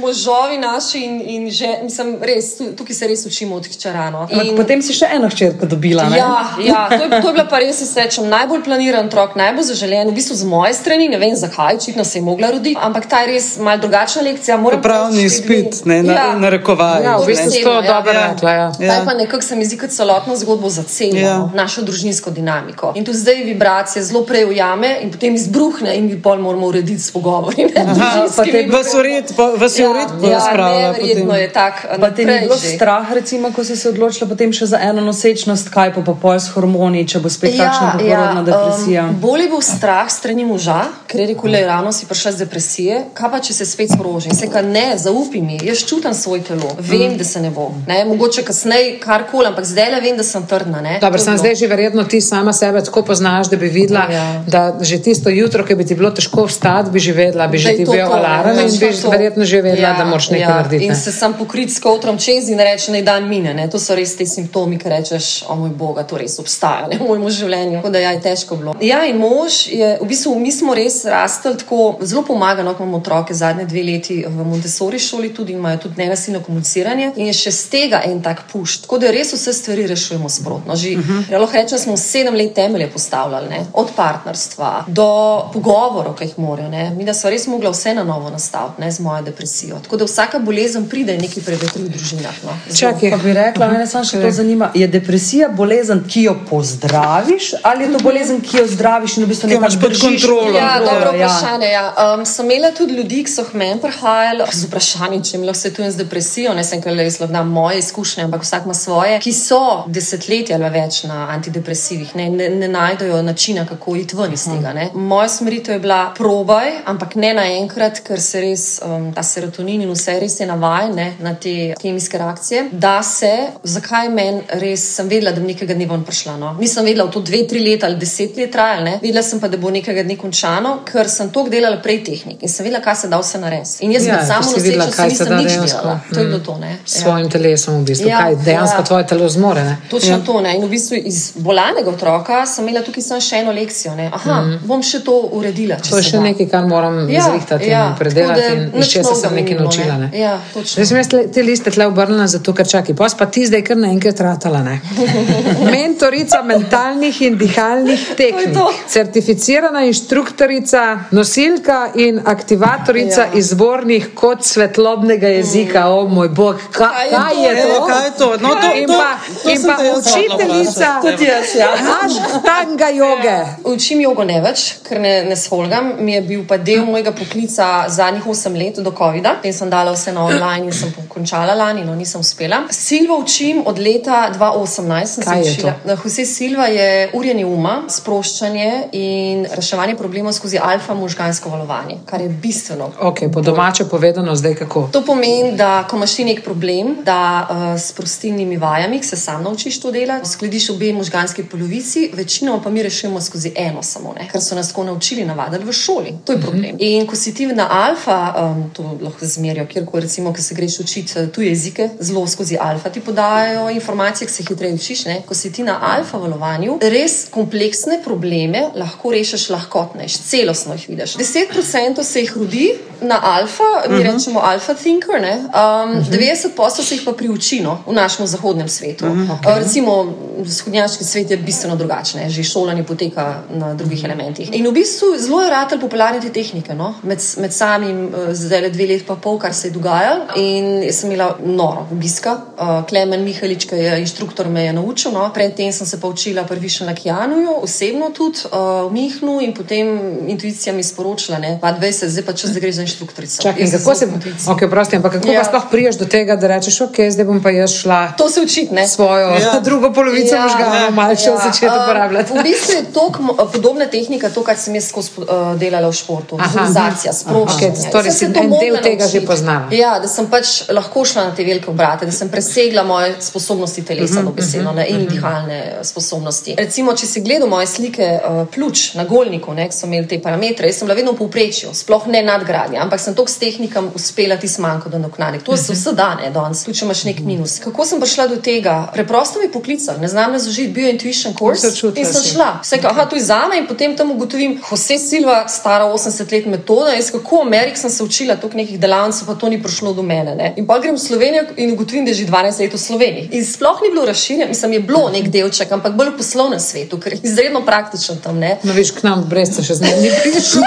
možovi naši in, in že, mislim, res, tu- tukaj se res učimo od hčerano. Ampak potem si še eno hčerko dobila. Ne? Ja, ja to, je, to je bila pa res, jaz rečem, najbolj planiran otrok, najbolj zaželen, v bistvu z moje strani, ne vem zakaj, očitno se je mogla roditi, ampak ta je res mal drugačna lekcija. Pravni te izpit, ne, na, Ja. narekovaj. Ja, v bistvu si to Ja. dobro Ja. rekla. Ja. Ja. Taj pa nekako se mi zdi kot celotno zgodbo za celo, Ja. ja. našo družinsko dinamiko. In tu zdaj vibracije zelo prej ujame in potem izbruhne in mi pol moramo urediti s pogovori. ne, družinskimi. Vas ured, pa, vas je ured ja, razpravlja. neverjetno je tak. Pa te ni bilo strah, recimo, ko si se odločila potem še za eno nosečnost, kaj pa pa pol s hormoni, če bo spet kakšna poporodna depresija. Um, bolj je bil strah strani moža, ker je rekel, le ravno si prišla z depresije. Kaj pa, če se spet sproži? Se ka ne, zaupi mi, jaz čutim svoje telo, vem, mm. da se ne bo. Ne? Mogoče kasneje karkoli, ampak zdaj le vem, da sem trdna. ne. Dobro, sem zdaj že verjetno ti sama sebe tako poznaš, da bi videla, Ja. da že tisto jutro, ki bi ti bilo težko vstati, bi že vedela, bi že je ti bil alarm in bi verjetno že vedela, vedela, da moraš nekaj narediti. In ne. se sam pokrit s kotrom čez in reče, naj dan mine. Ne? To so res ti simptomi, ki rečeš, o moj bog, to res obstaja ne? v mojem življenju. Tako da ja, je težko bilo. Ja, in mož je, v bistvu, mi smo res rastli tako zelo pomagano, ko imamo otroke zadnje dve leti v Montessori šoli, tudi imajo tudi nenasilno komuniciranje in je še z tega en tak puš. Tako da res vse stvari rešujemo sprotno. Že, uh -huh. ja, lahko rečem, smo sedem let temelje postavljali, ne? od partnerstva do pogovorov, ki jih morajo. ne. Mi da smo res mogli vse na novo nastaviti ne? z mojo depresijo. Tako da vsaka bolezen pride nekaj prevetri v družinah. No? Čakaj, Pa bi rekla, mene samo še to zanima. Je depresija bolezen, ki jo pozdraviš, ali je to bolezen, ki jo zdraviš in v bistvu imaš pod kontrolo. Ja, kontrolo, dobro vprašanje. Ja. Um, sem imela tudi ljudi, ki so k meni prihajali z vprašanjem, če jim lahko svetujem z depresijo. Ne sem, res lahko dam moje izkušnje, ampak vsak ima svoje, ki so desetletja ali več na antidepresivih, ne, ne, ne najdejo načina, kako iti ven iz tega. Ne. Moja smeritev je bila probaj, ampak ne naenkrat, ker se res um, ta serotonin in vse res je navajen ne, na te kemijske reakcije. Da se, zakaj meni res sem vedela, da bom nekega dne bom prišla. No. Nisem vedela, v to dve, tri leta ali deset let trajalo, ne. vedela sem pa, da bo nekega dne končano, ker sem to delala prej tehnik in sem vedela, kaj se da vse narediti. In jaz Ja, med samo videla, kaj se da dejansko. delala. To je bilo Mm. to. Ne. S svojim telesom, v bistvu, Ja, kaj dejansko ja. tvoje telo zmore. Ne? Točno ja. to. Ne? In v bistvu iz bolanega otroka sem imela tukaj samo še eno lekcijo. Ne? Aha, mm. bom še to uredila. če To je še nekaj, kar moram ja, zrihtati ja, in predelati, in iz česa sem mi nekaj naučila. Ne? Ja, točno. Zdaj sem jaz tle- te liste tle obrnila, zato ker čakaj, pa pa ti zdaj kar naenkrat ratala. Ne? Mentorica mentalnih in dihalnih tehnik, to. certificirana inštruktorica, nosilka in aktivatorica Ja. ja. izvornih kod svetlobnega jezika. O moj bog, ka, Kaj je kaj to? je to? Kaj je to? No, to- in to- pa, to in pa te učiteljica. Tudi jaz, ja. Ashtanga joge. Učim jogo ne več, ker ne, ne sfolgam. Mi je bil pa del mojega poklica zadnjih 8 let do COVID-a. Potem sem dala vse na online in sem končala lani, no nisem uspela. Silvo učim od leta 2018. sem se Kaj je učila. to? Jose Silva je urjenje uma, sproščanje in reševanje problemov skozi alfa možgansko valovanje, kar je bistveno. Okay, po domače povedano, zdaj kako. To pomeni, da ko imaš ti nek problem, da uh, s prostilnimi vajami, se sam naučiš to delati, skladiš obe možganski polovici, večinoma pa mi rešujemo skozi eno samo, ne? ker so nas tako naučili navaditi v šoli. To je problem. In ko si ti na alfa, um, to lahko zmerijo, kjerkoli, recimo, ko se greš učiti eh, tuje jezike, zelo skozi alfa ti podajo informacije, ki se hitreje učiš. Ne? Ko si ti na alfa valovanju, res kompleksne probleme lahko rešiš lahkotnež, celostno jih vidiš. 10% se jih rodi na alfa, mi uh -huh. rečemo alfa thinker, ne? um, uh -huh. 90% se jih pa priuči no, v našem zahodnem svetu. Uh -huh. okay. uh, recimo, vzhodnjaški svet je bistveno drugačen, že šolanje poteka na drugih elementih. In v bistvu zelo je ratelj popularne te tehnike, no? med, med samim, uh, zdaj le dve leti pa pol, kar se je dogajalo. In sem imela noro obiska. Uh, Klemen Mihalič, ki je inštruktor, me je naučil. No? Predtem sem se pa učila prvič na Kijanuju, osebno tudi uh, v Mihnu in potem intuicija mi sporočila, da 20, zdaj pa čas, da greš za inštruktorico. Čakaj, Jaz kako se, intuicija. okay, prosti, ampak kako ja. Ja. pa sploh priješ do tega, da rečeš, ok, zdaj bom pa jaz šla To se učiti, ne? svojo ja. Ja. drugo polovico ja, možganov malo še ja. začeti Um, uporabljati. V bistvu je to podobna tehnika, to, kar sem jaz skozi uh, delala v športu. Aha. Vizualizacija, sproščanje. Okej, torej si en del mogla tega že poznala. Ja, da sem pač lahko šla na te velike obrate, da sem presegla moje sposobnosti telesa, Mhm, dobesedno, ne, in dihalne eh, sposobnosti. Recimo, če si gledal moje slike uh, pljuč na golniku, ne, ki so imeli te parametre, jaz sem bila vedno v povprečju, sploh ne nadgradnja, ampak sem toliko s tehnikam uspela ti manjko do naknadek. To Mhm. se vse dane danes, tudi če imaš nek minus. Kako sem prišla do tega? Preprosto mi poklical, ne znam razložiti, bil je intuition course in sem si. šla. Vse, aha, to je za me in potem tam ugotovim, Jose Silva, stara 80 let metoda, jaz kako v Ameriki sem se učila toliko nekih delavnic, pa to ni prišlo do mene. Ne? In pa grem v Slovenijo in ugotovim, da je že 12 let v Sloveniji. In sploh ni bilo razširjeno, mislim, je bilo nek delček, ampak bolj v poslovnem svetu, ker je izredno praktičen tam. Ne? No, viš, k nam brez se še zdaj ni prišlo.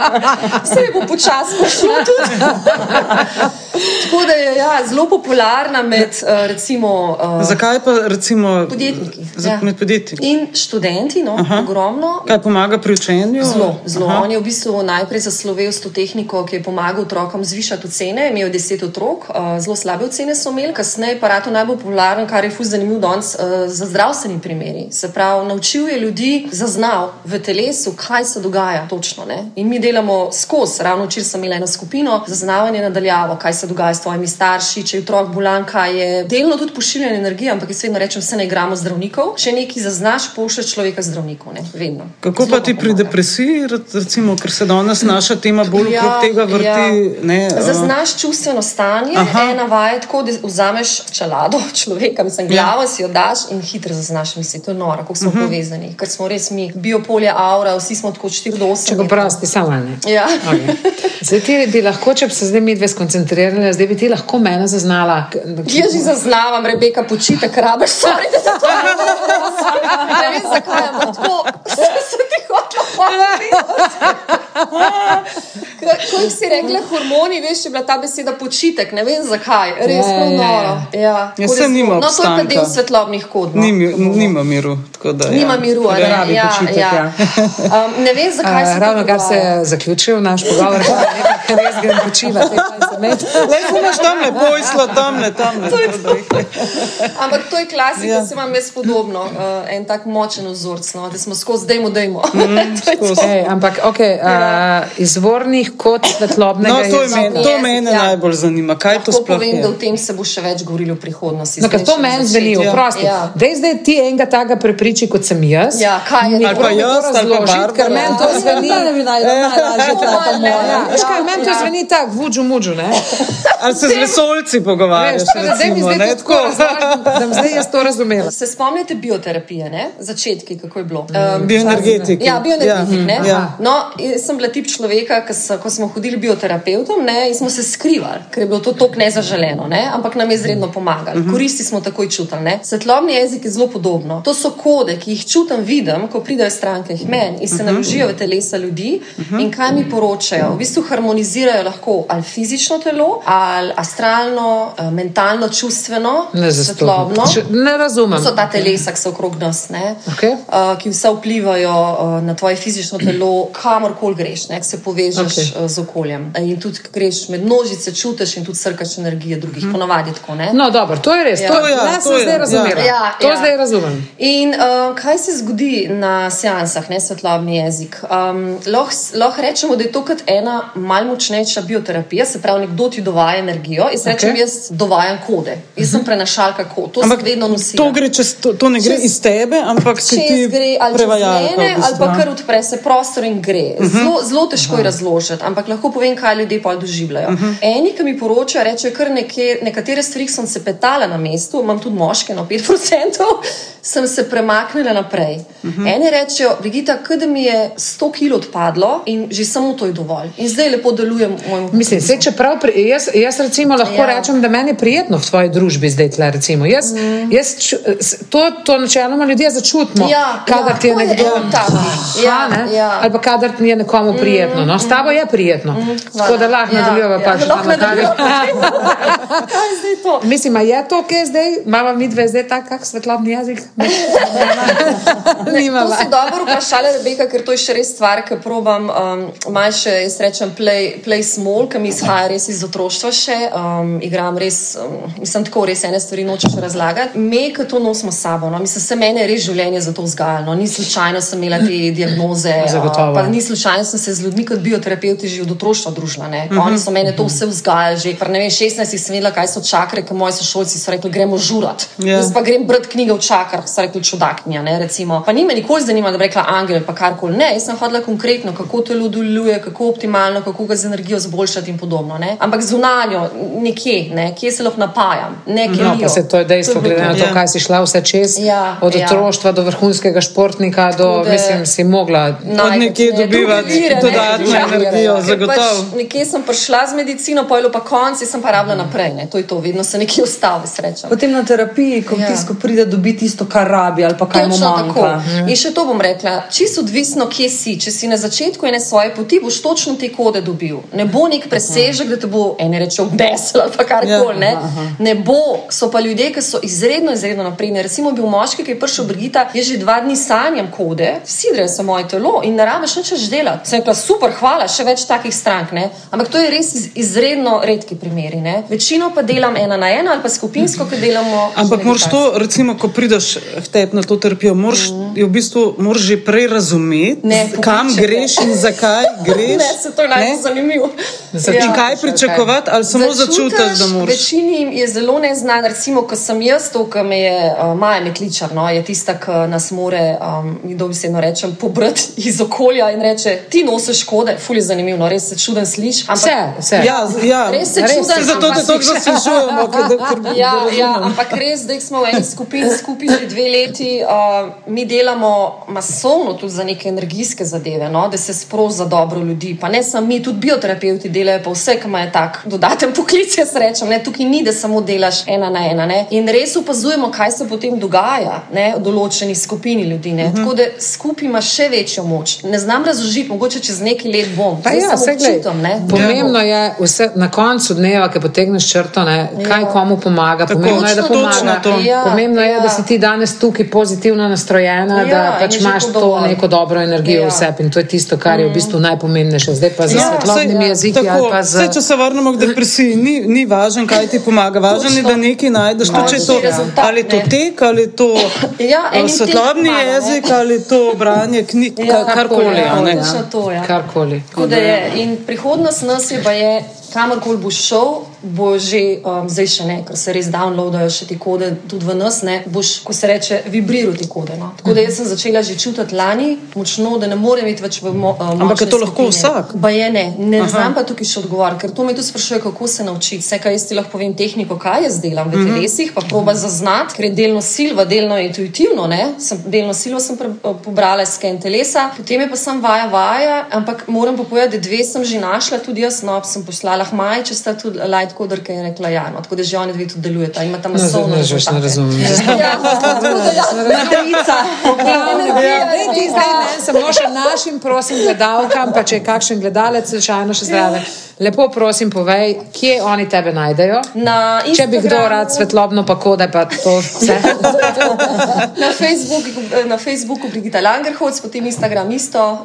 Se je bo počasi prišlo tudi. Tako da je ja, zelo popularna med uh, recimo. Uh, Zakaj pa recimo Podjetniki, Za, ja. Med podjetniki. In študenti, no, ogromno. Kaj pomaga pri učenju? Zelo, zelo. Aha. On je v bistvu najprej zaslovel s to tehniko, ki je pomagal otrokom zvišati ocene. Imel je deset otrok, uh, zelo slabe ocene so imeli, kasneje pa rato najbolj popularen, kar je fuz zanimiv danes, uh, za zdravstveni primeri. Se pravi, naučil je ljudi, zaznal v telesu, kaj se dogaja točno. Ne? In mi delamo skozi, ravno včeraj sem imela eno skupino, zaznavanje nadaljavo, kaj se dogaja s tvojimi starši, če je otrok bolan, kaj je. Delno tudi pošiljanje energije, ampak jaz vedno rečem, vse ne igramo zdravnikov. Če nekaj zaznaš, pošlješ človeka zdravniku, ne? vedno. Kako Zelo pa ti pri depresiji, recimo, ker se danes naša tema bolj ja, okrog tega vrti? Ja. Ne, a- Zaznaš čustveno stanje, Aha. Ena vaja je tako, da vzameš čelado človeka, mislim, glavo ja. si jo daš in hitro zaznaš misli. To je noro, kako smo uh -huh. povezani, ker smo res mi biopolje, aura, vsi smo tako 4 do 8. Če ga prosti, samo ne. Ja. Okay. Zdaj ti bi lahko, če bi se zdaj mi dve skoncentrirali, zdaj bi ti lahko mene zaznala. Jaz že zaznavam, Rebeka, počitek, rabiš, sorry, da se to ne vem, zakaj, ampak tako se ti hotla Ko si rekla hormoni, veš, je bila ta beseda počitek, ne vem zakaj, res Ja, ja, ja, ja. noro. Ja, Ja, tako saj res nima no, to je pa obstanka. del svetlobnih kod. No. Ni, mi- nima miru. tako Da, Nima ja. miru, a ne, ja, počitek, ja. ja. Um, ne vem, zakaj se Uh, ravno kar se je zaključil naš pogovor, ker res grem počivati. Le, imaš tam le pojslo, tam le, tam le. Ampak to je klasika, Ja. ja. se vam jaz podobno, uh, en tak močen vzorc, no, da smo skozi dejmo, dejmo. Mm, skozi. Ej, ampak okay, uh, izvornih kot svetlobnega No, to, men, to mene ja. najbolj zanima. Kaj to Lahko sploh povem, je? da o tem se bo še več govorilo v prihodnosti. No, to meni zveni, Ja. oprosti. Ja. Dej zdaj ti enega takega prepriči, kot sem jaz. Ja, kaj je Mi to? Ali pa to jaz, ali pa Barbara. Ker meni to zveni. Ne bi naj- najlažje ta ta moja. Ja, veš kaj, meni to zveni tako, vuđu muđu, ne? Ali se z vesolci pogovarjaš? Tako da zdaj mi recimo, zdaj ne, to tako razložim, da bom zdaj jaz to razumela. Se spomnite bioterapije, ne? začetki, kako je bilo? Bioenergetiki. Ja, bioenergetik. Ja, Ja. ja. No, sem bila tip človeka, ko, so, ko smo hodili bioterapeutom ne, in smo se skrivali, ker je bilo to tako nezaželeno, ne, ampak nam je izredno pomagali. Uh -huh. Koristi smo takoj čutili. Ne. Svetlobni jezik je zelo podobno. To so kode, ki jih čutim, vidim, ko pridejo stranke k meni in se uh -huh. naložijo v telesa ljudi uh -huh. in kaj mi poročajo. V bistvu harmonizirajo lahko ali fizično telo, ali astralno, eh, mentalno, čustveno, Ne svetlobno. zastopam. Ne razumem. To so ta telesa, ki so okrog nas, ne, Okej. uh, ki vse vplivajo uh, na tvoje fizično telo, kamorkoli greš, ne, se povežeš okay. uh, z okoljem. In tudi, greš med množice, čutiš in tudi srkaš energije drugih, mm. ponavadi tako. Ne. No, dobro, to je res. Ja. To, ja, ja, to sem je, zdaj ja. razumela. Ja, to ja. zdaj razumem. In uh, kaj se zgodi na seansah, ne svetlobni jezik? Um, lahko lahko rečemo, da je to kot ena malce močnejša bioterapija, se pravi, nekdo ti dovaja energijo. Jaz rečem, okay. jaz dovajam kode, jaz sem prenašalka kod, to Ampak vedno nosila. to, gre čez, to, to ne gre Čez- iz tebe, ampak Čez ti gre ali prevajalka. mene, v bistvu. ali pa kar odpre se prostor in gre. Mhm. Zelo, zelo težko je razložiti, ampak lahko povem, kaj ljudje pol doživljajo. Mhm. Eni, ki mi poročajo, rečejo, kar neke, nekatere stvari sem se petala na mestu, imam tudi moške na 5%, sem se premaknila naprej. Mhm. Eni rečejo, Brigita, da mi je 100 kg odpadlo in že samo to je dovolj. In zdaj lepo delujem v mojem Mislim, se, čeprav pri, jaz, jaz recimo lahko ja. Ja. rečem, da meni je prijetno v tvoji družbi zdaj tle. Recimo. Jaz, mm. jaz ču, to, to načeloma ljudje začutimo, Ja, kadar ja, ti je je nekdo tak. Aha, Ja, ne, ja. ali pa kadar ti je nekomu prijetno. No, s tabo je prijetno. Tako da lahko Ja, nadaljujemo. ja, pa še lahko tam nadalje. nadaljujemo. Je to? Mislim, a je to, kaj zdaj? Imamo mi dve zdaj tak, kak svetlobni jezik? To Nimava. si dobro vprašala, Rebeka, ker to je še res stvar, ki probam um, malo še, jaz rečem, play, play small, ki mi izhaja res iz otroštva še. Um, igram res, um, mislim, tako res ene stvari nočeš razlagati. Me, ki to nosimo sabo, no, mislim, se mene je res življenje za to vzgajalo. Ni slučajno sem imela te diagnoze, Zagotovo. uh, pa ni slučajno sem se z ljudmi kot bioterapeuti že od otroštva družila. ne. Oni so mene to vse vzgajali, že pri ne vem, 16 sem vedela, kaj so čakre, ker moji sošolci so rekli, gremo žurat. Ja. Jaz pa grem brati knjige v čakrah, so rekli čudaknja. Ne, recimo. pa ni me nikoli zanimalo, da bi rekla angel pa karkoli. Ne, jaz sem hodila konkretno, kako telo deluje, kako optimalno, kako ga z energijo zboljšati in podobno. Ne. Ampak zunanjo, nekje, ne, kje se lahko napajam, ne kje. No, pa se to je dejstvo, glede na to, Ja. kaj si šla vse čez. Ja, od ja. otroštva do vrhunskega športnika, do, da- mislim, si mogla. Od nekje dobivati dodatno energijo, zagotovo. Pač nekje sem prišla z medicino, pojlo pa konci, sem pa rabila naprej. Ne. To je to, vedno se nekje ustavi, sreča. Potem na terapiji, ko Ja. ja. tisto pride, dobi tisto, kar rabi ali pa kaj mu manjka. tako. In še to bom rekla, čisto odvisno, kje si. Če si na začetku ene svoje poti, boš točno te kode dobil. Ne bo nek presežek, da te bo ene reče obdesel ali pa karkoli. Ne. ne bo. So pa ljudje, ki so izredno, izredno napredni. Recimo bil moški, ki je prišel Brigita, je že dva dni sanjam kode, sidre se moje telo in ne rabiš nič več delati. Sem rekla, super, hvala, še več takih strank. Ne. Ampak to je res iz, izredno redki primeri. Ne. Večino pa delam ena na ena ali pa skupinsko, ki delamo. Ampak moraš to, recimo, ko prideš v tebi na to terapijo, moraš je v bistvu moraš že prej razumeti, Ne, kam greš in zakaj greš. Ne, se to je najbolj Ne? zanimivo. Začuti. In kaj pričakovati, ali samo Začutiš, da moraš. Večini je zelo neznan, recimo, ko sem jaz, to, ki me je uh, Maja Metličar, no, je tista, ki nas more, um, mi dobesedno rečem, pobrati iz okolja in reče: Ti nosiš škode, ful je zanimivo, no, res se čuden sliš. Ampak, Vse, vse. Ja, ja. Res se Res čuden, se, Zato te toliko zaslišujemo, ker da Ja, ja, ampak res, da smo v eni skupini skupaj že dve leti, uh, mi delamo masovno tudi za neke energijske zadeve, no? da se sproži za dobro ljudi. Pa ne samo mi, tudi bioterapeuti delajo, pa vse, ki imajo tak dodaten poklic, jaz rečem. Ne? Tukaj ni, da samo delaš ena na ena. Ne? In res opazujemo, kaj se potem dogaja ne? v določeni skupini ljudi. Ne? Tako da skupaj ima še večjo moč. Ne znam razložiti, mogoče čez nekaj let bom. Pa ja, občutam, ne. pomembno je vse, na koncu dneva, ki potegneš črto, ne, kaj Ja. komu pomaga. Tako, Pomembno je, da točno pomaga. to. Ja, Pomembno je, ja. da si ti danes tukaj pozitivno nastrojena, Ja, da pač imaš to dovolj. neko dobro energijo Ja. v sebi. In to je tisto, kar je v bistvu najpomembnejše. Zdaj pa z Ja, svetlobnimi saj, jeziki tako, ali pa z. Saj, če se vrnemo k depresiji, ni, ni važno, kaj ti pomaga. Važno je, da nekaj najdeš. To, to, Rezultat, ali to tek, ali to Ja, eh, svetlobni ne. jezik, ali to branje knjig, Ja, ka- karkoli. ja, a ne. ja. To, ja. Karkoli. Je. In prihodnost nas je, pa je, kamorkoli boš šel, bo že, um, zdaj še ne, ker se res downloadajo še te kode tudi v nas, ne, boš, ko se reče, vibriral te kode. No. Tako da jaz sem začela že čutiti lani močno, da ne morem iti več v mo, uh, Ampak to lahko skupine. vsak? Ba je ne, ne znam pa tukaj še odgovoriti, ker to me tudi sprašuje, kako se naučiti. Vse, kar jaz ti lahko povem, tehniko, kaj jaz delam v Mhm. telesih, pa proba zaznati, ker je delno silva, delno intuitivno. Ne? Sem, delno silvo sem pre, pobrala iz sken telesa, potem je pa sem vaja, vaja, ampak moram pa povedati, da dve sem že našla, tudi jaz, no, sem poslala Hmaj, če sta tudi light coderka in rekla ja, no, tako da že oni dve tudi delujeta, imata No, masovno. zdaj že več ne razumem. Ja, tako da ja, Matrica. Ja, daj ti zdaj ne, samo še našim, prosim, gledalkam, pa če je kakšen gledalec, slučajno še zraven. Lepo prosim, povej, kje oni tebe najdejo. Na Če bi kdo Instagramu- rad svetlobno, pa kode, pa to vse. na, Facebooku, na Facebooku Brigita Langerholz, potem Instagram isto, uh,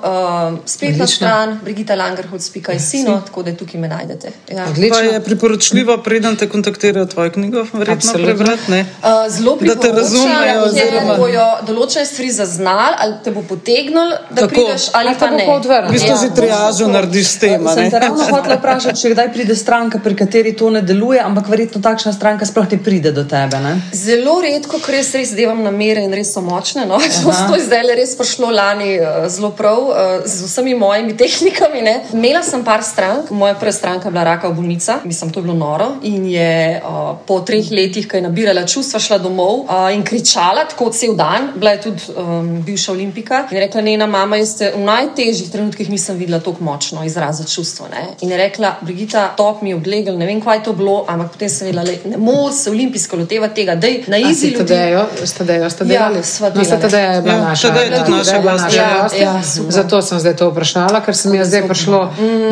spletna Odlično. stran brigitalangerholz.sino, tako da tukaj me najdete. Ja. Pa Odlično. je priporočljivo, preden te kontaktirajo tvojo knjigo, verjetno Absolutno. prebrati. ne? Uh, zelo Da te razumejo, oziroma- bojo določene stvari zaznali, ali te bo potegnil, da Tako. prideš, ali Ali pa ne. pa. V bistvu Ja. že triažo narediš s tem. Sem ne? te ravno hotela vprašati, če kdaj pride stranka, pri kateri to ne deluje, ampak verjetno takšna stranka sploh ne pride do tebe. Ne? Zelo redko, ker res, res delam namere in res so močne. No. To je zdaj le res prišlo lani uh, zelo prav uh, z vsemi mojimi tehnikami. Ne. Imela sem par strank, moja prva stranka je bila raka bolnica, mislim, to je bilo noro. In je uh, po treh letih, ko je nabirala čustva, šla domov uh, in kričala tako cel dan. Bila je tudi um, bivša olimpika in rekla: Nena, mama, jaz te v najtežjih trenutkih nisem videla tako močno izraziti čustvo. Ne. In je rekla: Brigita, top mi je odlegel, ne vem, kaj je to bilo, ampak potem sem vedela, le, ne moreš se olimpijsko lotevati tega, da je na izi si ljudi. Tadejo, s Tadejo ste delali? Ja, sva No, sta delali. Tadeja je bila Ja, naša. Tadeja je tudi Tadeja naša naša Ja, ja. Zato sem zdaj to vprašala, ker se mi je zdaj prišlo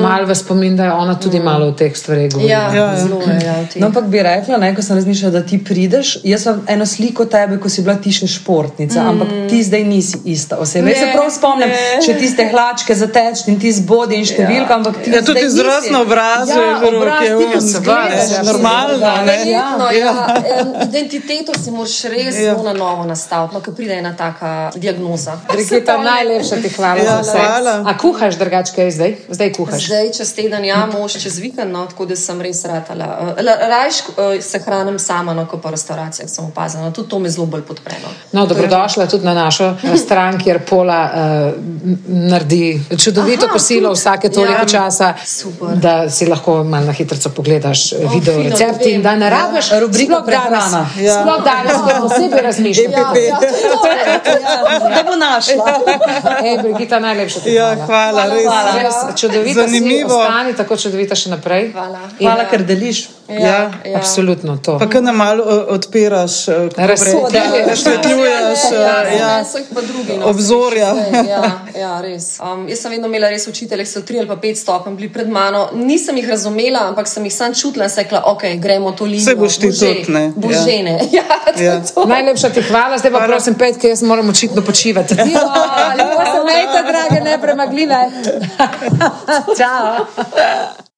malo v spomin, da je ona tudi malo o teh stvareh govorila. Ja, Ja, ja. zelo je. Ja. No, ampak bi rekla, ne, ko sem razmišljala, da ti prideš. Jaz sem eno sliko tebe, ko si bila ti še športnica, mm. ampak ti zdaj nisi ista oseba. Jaz se prav spomnim, ne. če tiste hlačke zateč in ti zbodi in številka, ja. ampak ti Ja, tudi zdaj izraz obrazu ja, je že obraz, roke, ti ko um, izgledaš, ja, ja, normalno, ja. ne? Verjetno, Ja. ja. Em, Identiteto si moraš res Ja. na novo nastaviti, no, ko pride ena taka diagnoza. Brigita, najlepša ti hvala Ja, za vse. hvala. A kuhaš drugače zdaj? Zdaj kuhaš. Zdaj, čez teden, ja, mož čez vikend, no, tako da sem res ratala. Eh, Rajš eh, se hranim sama, no, ko pa v restauracijah sem opazila. No, tudi to me zelo bolj podpreno. No, dobrodošla tudi na našo stran, kjer Pola uh, naredi čudovito Aha, kosilo tudi. vsake toliko Ja. časa, Super. Da si lahko malo na hitro pogledaš oh, video fino, recepti in da ne rabiš Ja, rubriko sploh danes, prehrana. Ja. sploh danes, ko posebej razmišljati. Ja, ja, to je to. Da bo našla. Ej, Brigita, najlepša ti Ja, hvala. hvala, res. hvala. Res, čudovita Zanimivo. si, ostani tako čudovita še naprej. Hvala. In, Hvala, ker deliš. Ja, Absolutno to. Pa kar nam malo uh, odpiraš, uh, kako Razsode. reče, razsvetljuješ. Ja, uh, ja. ja. so jih pa drugi. No, Obzorja. Vse, Ja, ja, res. Um, jaz sem vedno imela res učitelje, ki so tri ali pa pet stopenj bili pred mano. Nisem jih razumela, ampak sem jih sam čutila in sem rekla, ok, gremo to linijo. Saj boš ti tudi, ne? Bo Ja. Ja, to Ja. je to. Najlepša ti hvala, zdaj pa Hvala. prosim, pet, ker jaz moram očitno počivati. Lepo se imejte, drage, nepremagljive. Čau.